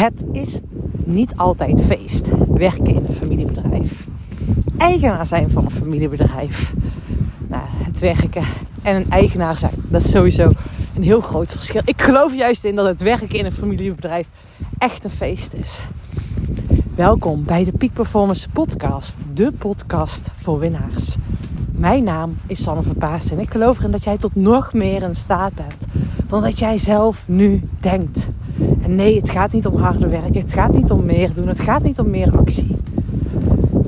Het is niet altijd feest werken in een familiebedrijf. Eigenaar zijn van een familiebedrijf. Nou, het werken en een eigenaar zijn, dat is sowieso een heel groot verschil. Ik geloof juist in dat het werken in een familiebedrijf echt een feest is. Welkom bij de Peak Performance Podcast, de podcast voor winnaars. Mijn naam is Sanne Verpaas en ik geloof erin dat jij tot nog meer in staat bent dan dat jij zelf nu denkt. En nee, het gaat niet om harder werken, het gaat niet om meer doen, het gaat niet om meer actie.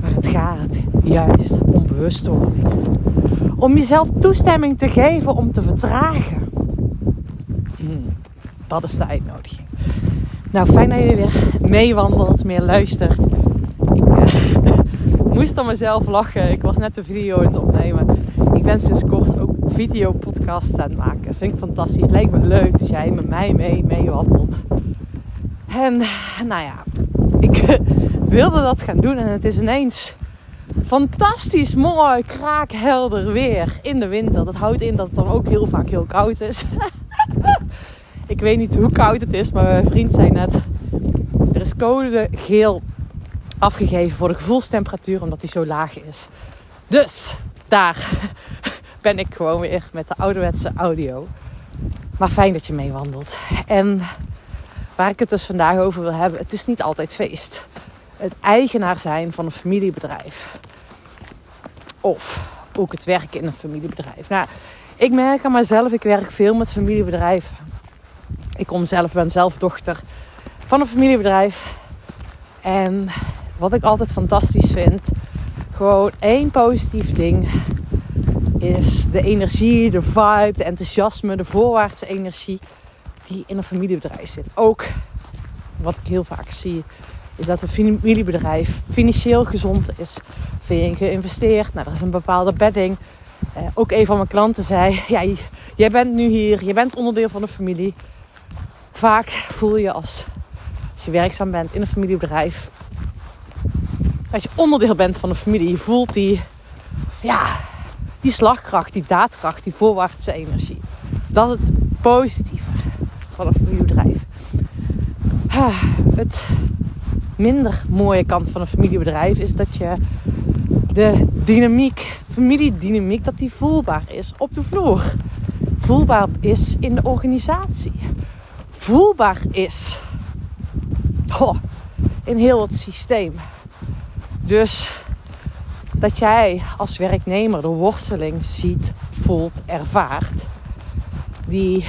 Maar het gaat juist om bewustwording. Om jezelf toestemming te geven om te vertragen. Hmm, dat is de uitnodiging. Nou, fijn dat je weer meewandelt, meer luistert. Ik uh, moest aan mezelf lachen. Ik was net een video aan het opnemen. Ik ben sinds kort ook videopodcasts aan het maken. Vind ik fantastisch. Lijkt me leuk dat jij met mij mee meewandelt. En nou ja, ik wilde dat gaan doen en het is ineens fantastisch mooi, kraakhelder weer in de winter. Dat houdt in dat het dan ook heel vaak heel koud is. ik weet niet hoe koud het is, maar mijn vriend zei net: er is code geel afgegeven voor de gevoelstemperatuur omdat die zo laag is. Dus daar ben ik gewoon weer met de ouderwetse audio. Maar fijn dat je meewandelt. En waar ik het dus vandaag over wil hebben, het is niet altijd feest. Het eigenaar zijn van een familiebedrijf. Of ook het werken in een familiebedrijf. Nou, ik merk aan mezelf, ik werk veel met familiebedrijven. Ik kom zelf, ben zelf dochter van een familiebedrijf. En wat ik altijd fantastisch vind, gewoon één positief ding is de energie, de vibe, de enthousiasme, de voorwaartse energie die in een familiebedrijf zit. Ook wat ik heel vaak zie, is dat een familiebedrijf financieel gezond is. Veel geïnvesteerd. Nou, dat is een bepaalde bedding. Uh, ook een van mijn klanten zei: ja, Jij bent nu hier, je bent onderdeel van een familie. Vaak voel je als, als je werkzaam bent in een familiebedrijf dat je onderdeel bent van een familie. Je voelt die, ja, die slagkracht, die daadkracht, die voorwaartse energie. Dat is het positieve van een familiebedrijf. Het minder mooie kant van een familiebedrijf is dat je de dynamiek, familiedynamiek, dat die voelbaar is op de vloer. Voelbaar is in de organisatie. Voelbaar is oh, in heel het systeem. Dus dat jij als werknemer de worsteling ziet, voelt, ervaart. Die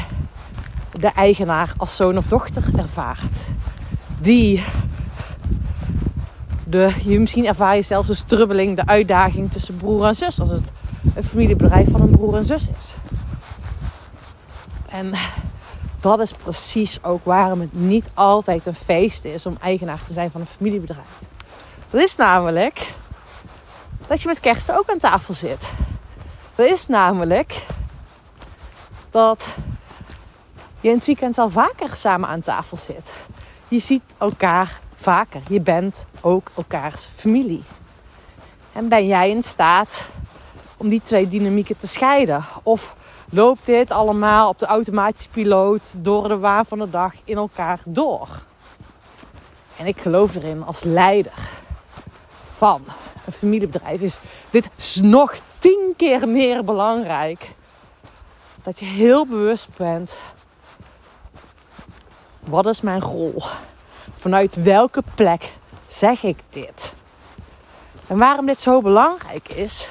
de eigenaar als zoon of dochter ervaart. Die de, je misschien ervaar je zelfs de strubbeling, de uitdaging tussen broer en zus. Als het een familiebedrijf van een broer en zus is. En dat is precies ook waarom het niet altijd een feest is om eigenaar te zijn van een familiebedrijf. Dat is namelijk dat je met kerst ook aan tafel zit. Dat is namelijk dat je in het weekend wel vaker samen aan tafel zit. Je ziet elkaar vaker. Je bent ook elkaars familie. En ben jij in staat om die twee dynamieken te scheiden? Of loopt dit allemaal op de automatische piloot door de waan van de dag in elkaar door? En ik geloof erin als leider van een familiebedrijf is dit nog tien keer meer belangrijk. Dat je heel bewust bent. Wat is mijn rol? Vanuit welke plek zeg ik dit? En waarom dit zo belangrijk is,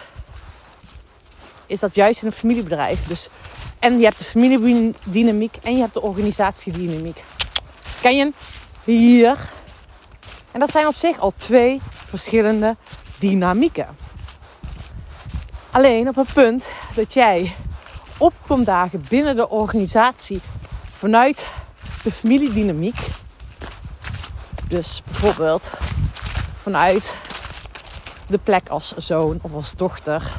is dat juist in een familiebedrijf. Dus, en je hebt de familiedynamiek en je hebt de organisatiedynamiek. Ken je Hier. En dat zijn op zich al twee verschillende dynamieken. Alleen op het punt dat jij opkomt dagen binnen de organisatie vanuit de familiedynamiek. Dus bijvoorbeeld vanuit de plek als zoon of als dochter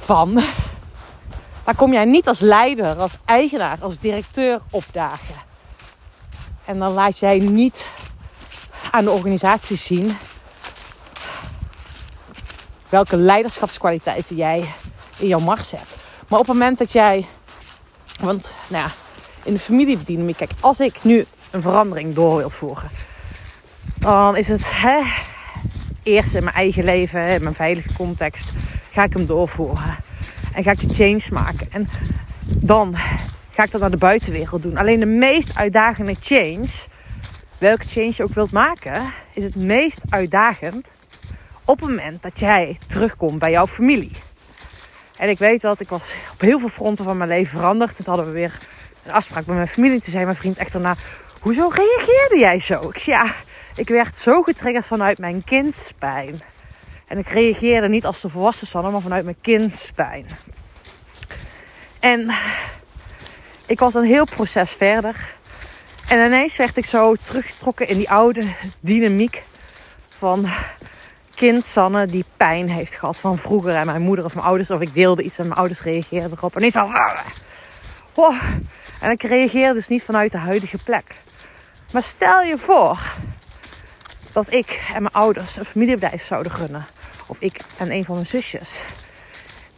van. Daar kom jij niet als leider, als eigenaar, als directeur opdagen. En dan laat jij niet aan de organisatie zien welke leiderschapskwaliteiten jij in jouw mars hebt. Maar op het moment dat jij, want nou ja, in de familiedynamiek, kijk, als ik nu een verandering door wilt voeren, dan is het hè, eerst in mijn eigen leven, in mijn veilige context, ga ik hem doorvoeren. En ga ik de change maken. En dan ga ik dat naar de buitenwereld doen. Alleen de meest uitdagende change, welke change je ook wilt maken, is het meest uitdagend op het moment dat jij terugkomt bij jouw familie. En ik weet dat ik was op heel veel fronten van mijn leven veranderd. Toen hadden we weer een afspraak met mijn familie. Toen zei mijn vriend echt daarna, hoezo reageerde jij zo? Ik zei, ja, ik werd zo getriggerd vanuit mijn kindspijn. En ik reageerde niet als de volwassen maar vanuit mijn kindspijn. En ik was een heel proces verder. En ineens werd ik zo teruggetrokken in die oude dynamiek van kind Sanne die pijn heeft gehad van vroeger. En mijn moeder of mijn ouders, of ik deelde iets en mijn ouders reageerden erop. En ik zo... En ik reageerde dus niet vanuit de huidige plek. Maar stel je voor dat ik en mijn ouders een familiebedrijf zouden runnen. Of ik en een van mijn zusjes.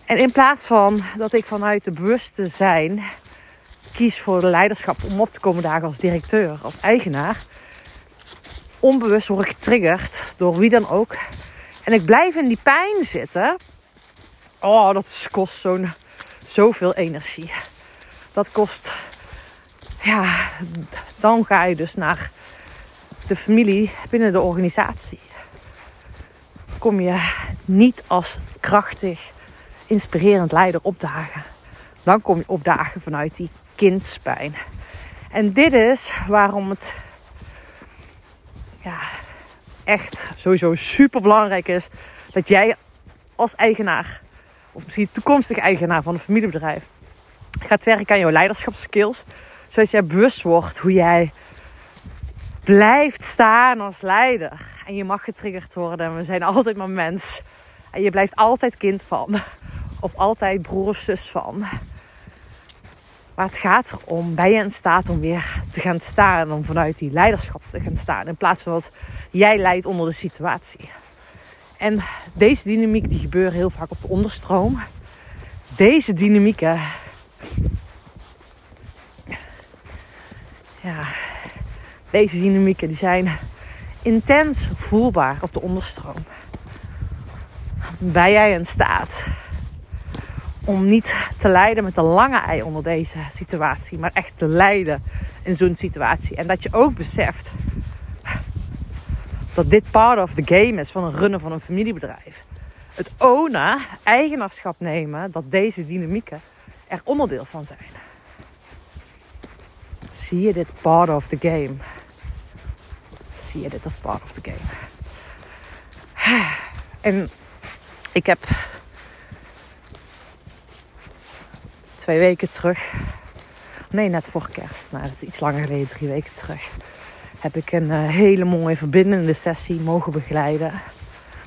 En in plaats van dat ik vanuit de bewuste zijn kies voor de leiderschap om op te komen dagen als directeur, als eigenaar. Onbewust word ik getriggerd door wie dan ook. En ik blijf in die pijn zitten. Oh, dat kost zo'n zoveel energie. Dat kost. Ja, dan ga je dus naar de familie binnen de organisatie. Kom je niet als krachtig, inspirerend leider opdagen. Dan kom je opdagen vanuit die kindspijn. En dit is waarom het echt sowieso super belangrijk is dat jij als eigenaar, of misschien toekomstig eigenaar van een familiebedrijf, gaat werken aan jouw leiderschapskills. Zodat jij bewust wordt hoe jij blijft staan als leider. En je mag getriggerd worden. We zijn altijd maar mens. En je blijft altijd kind van. Of altijd broer of zus van. Maar het gaat erom, ben je in staat om weer te gaan staan. Om vanuit die leiderschap te gaan staan. In plaats van dat jij leidt onder de situatie. En deze dynamiek die gebeuren heel vaak op de onderstroom. Deze dynamieken. Ja, deze dynamieken die zijn intens voelbaar op de onderstroom. Ben jij in staat om niet te lijden met de lange ei onder deze situatie, maar echt te lijden in zo'n situatie. En dat je ook beseft dat dit part of the game is van een runnen van een familiebedrijf. Het ownen, eigenaarschap nemen, dat deze dynamieken er onderdeel van zijn. Zie je dit part of the game? Zie je dit als part of the game? En ik heb twee weken terug. Nee, net voor kerst. Nou, dat is iets langer geleden, drie weken terug. Heb ik een uh, hele mooie verbindende sessie mogen begeleiden.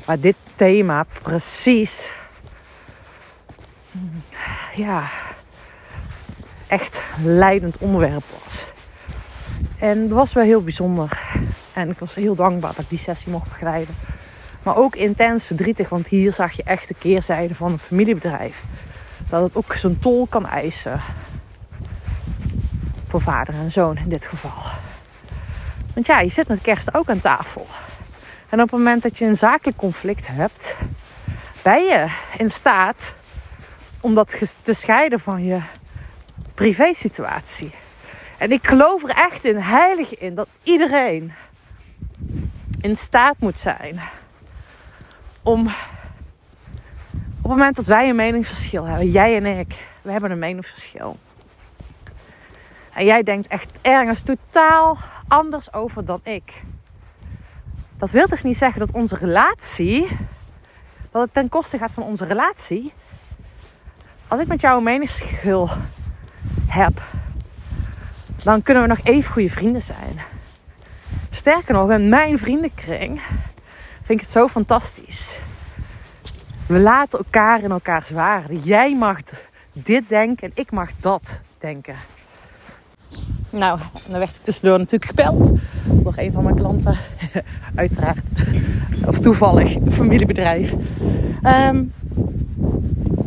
Waar dit thema precies. Ja. Echt leidend onderwerp was. En dat was wel heel bijzonder. En ik was heel dankbaar dat ik die sessie mocht begeleiden. Maar ook intens verdrietig, want hier zag je echt de keerzijde van een familiebedrijf dat het ook zijn tol kan eisen. Voor vader en zoon in dit geval. Want ja, je zit met kerst ook aan tafel. En op het moment dat je een zakelijk conflict hebt, ben je in staat om dat te scheiden van je privésituatie. En ik geloof er echt in, heilig in, dat iedereen in staat moet zijn om op het moment dat wij een meningsverschil hebben, jij en ik, we hebben een meningsverschil. En jij denkt echt ergens totaal anders over dan ik. Dat wil toch niet zeggen dat onze relatie, dat het ten koste gaat van onze relatie. Als ik met jou een meningsverschil heb, dan kunnen we nog even goede vrienden zijn. Sterker nog, in mijn vriendenkring vind ik het zo fantastisch we laten elkaar in elkaars waarde. Jij mag dit denken en ik mag dat denken. Nou, dan werd ik tussendoor natuurlijk gebeld door een van mijn klanten. Uiteraard. Of toevallig, familiebedrijf. Ehm,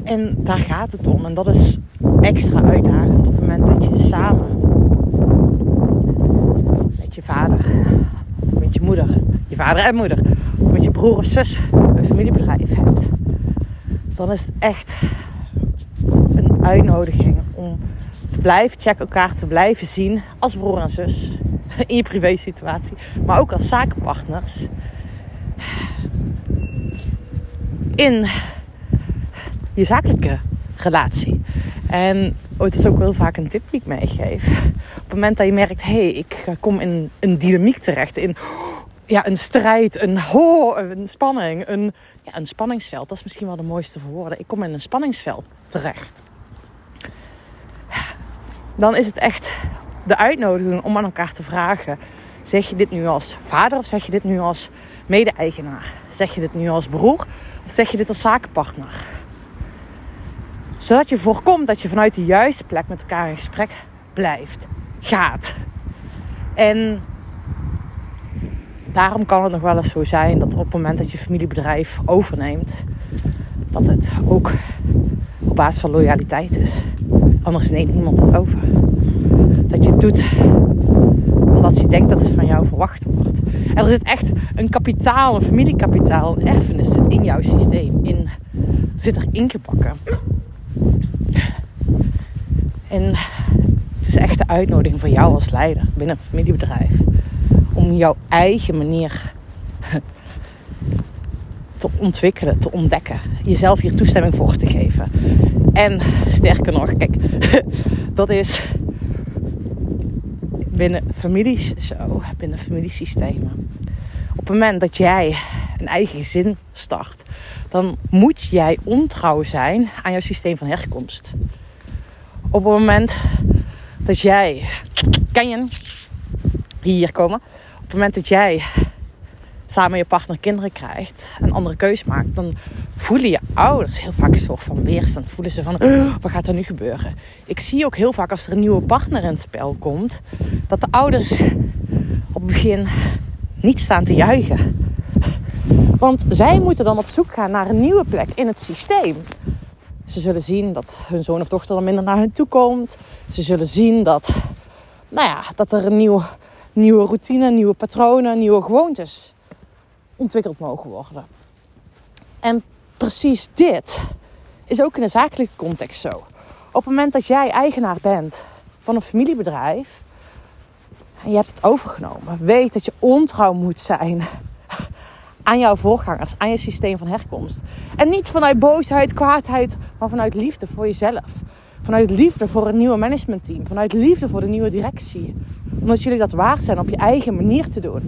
en daar gaat het om. En dat is extra uitdagend op het moment dat je samen met je vader, of met je moeder, je vader en moeder, met je broer of zus een familiebedrijf hebt, dan is het echt een uitnodiging om te blijven checken, elkaar te blijven zien als broer en zus in je privé situatie, maar ook als zakenpartners in je zakelijke relatie. En oh, het is ook heel vaak een tip die ik meegeef. Op het moment dat je merkt, hé, hey, ik kom in een dynamiek terecht, in ja, een strijd, een, ho, een spanning, een, ja, een spanningsveld. Dat is misschien wel de mooiste woorden. Ik kom in een spanningsveld terecht. Dan is het echt de uitnodiging om aan elkaar te vragen: zeg je dit nu als vader of zeg je dit nu als mede-eigenaar? Zeg je dit nu als broer of zeg je dit als zakenpartner? Zodat je voorkomt dat je vanuit de juiste plek met elkaar in gesprek blijft, gaat. En daarom kan het nog wel eens zo zijn dat op het moment dat je familiebedrijf overneemt, dat het ook op basis van loyaliteit is. Anders neemt niemand het over. Dat je het doet omdat je denkt dat het van jou verwacht wordt. En er zit echt een kapitaal, een familiekapitaal, een erfenis zit in jouw systeem. In, zit er ingebakken. En het is echt de uitnodiging voor jou als leider binnen een familiebedrijf. Om jouw eigen manier te ontwikkelen, te ontdekken. Jezelf hier toestemming voor te geven. En sterker nog, kijk, dat is binnen families zo, binnen familiesystemen. Op het moment dat jij een eigen gezin start, dan moet jij ontrouw zijn aan jouw systeem van herkomst. Op het moment dat jij, kan je hier komen? Het moment dat jij samen je partner kinderen krijgt, een andere keus maakt, dan voelen je ouders heel vaak een soort van weerstand. Voelen ze van, oh, wat gaat er nu gebeuren? Ik zie ook heel vaak als er een nieuwe partner in het spel komt, dat de ouders op het begin niet staan te juichen. Want zij moeten dan op zoek gaan naar een nieuwe plek in het systeem. Ze zullen zien dat hun zoon of dochter dan minder naar hen toe komt. Ze zullen zien dat, nou ja, dat er een nieuwe, nieuwe routine, nieuwe patronen, nieuwe gewoontes ontwikkeld mogen worden. En precies dit is ook in een zakelijke context zo. Op het moment dat jij eigenaar bent van een familiebedrijf en je hebt het overgenomen, weet dat je ontrouw moet zijn aan jouw voorgangers, aan je systeem van herkomst. En niet vanuit boosheid, kwaadheid, maar vanuit liefde voor jezelf. Vanuit liefde voor een nieuwe managementteam. Vanuit liefde voor de nieuwe directie. Omdat jullie dat waard zijn op je eigen manier te doen.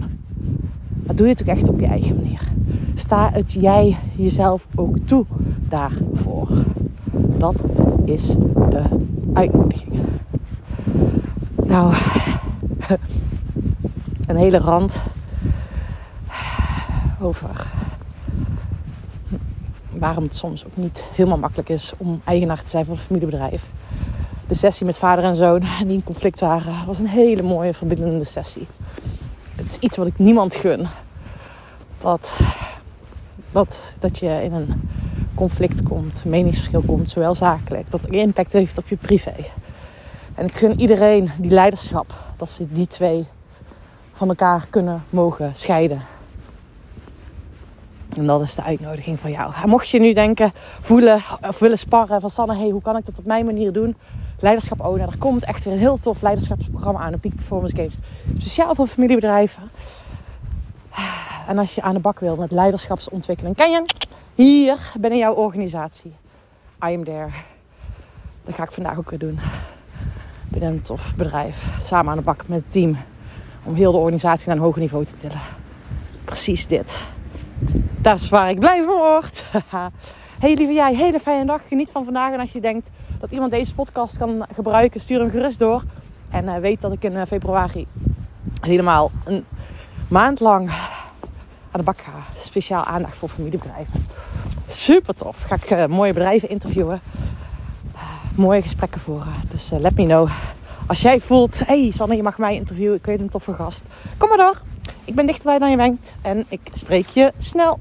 Maar doe je het ook echt op je eigen manier. Sta het jij jezelf ook toe daarvoor. Dat is de uitnodiging. Nou, een hele rand over waarom het soms ook niet helemaal makkelijk is om eigenaar te zijn van een familiebedrijf. De sessie met vader en zoon die in conflict waren, was een hele mooie verbindende sessie. Het is iets wat ik niemand gun. Dat, dat, dat je in een conflict komt, meningsverschil komt, zowel zakelijk, dat impact heeft op je privé. En ik gun iedereen die leiderschap, dat ze die twee van elkaar kunnen mogen scheiden. En dat is de uitnodiging van jou. Mocht je nu denken, voelen of willen sparren van Sanne, hey, hoe kan ik dat op mijn manier doen? Leiderschap owner. Er komt echt weer een heel tof leiderschapsprogramma aan, de Peak Performance Games. Speciaal voor familiebedrijven. En als je aan de bak wil met leiderschapsontwikkeling, ken je hier binnen jouw organisatie. I am there. Dat ga ik vandaag ook weer doen. Binnen een tof bedrijf. Samen aan de bak met het team. Om heel de organisatie naar een hoger niveau te tillen. Precies dit. Dat is waar ik blij van word. hey lieve jij, hele fijne dag. Geniet van vandaag. En als je denkt dat iemand deze podcast kan gebruiken, stuur hem gerust door. En uh, weet dat ik in uh, februari helemaal een maand lang aan de bak ga. Speciaal aandacht voor familiebedrijven. Super tof. Ga ik uh, mooie bedrijven interviewen. mooie gesprekken voeren. Dus let me know. Als jij voelt, hey Sanne, je mag mij interviewen. Ik weet een toffe gast. Kom maar door. Ik ben dichterbij dan je denkt. En ik spreek je snel.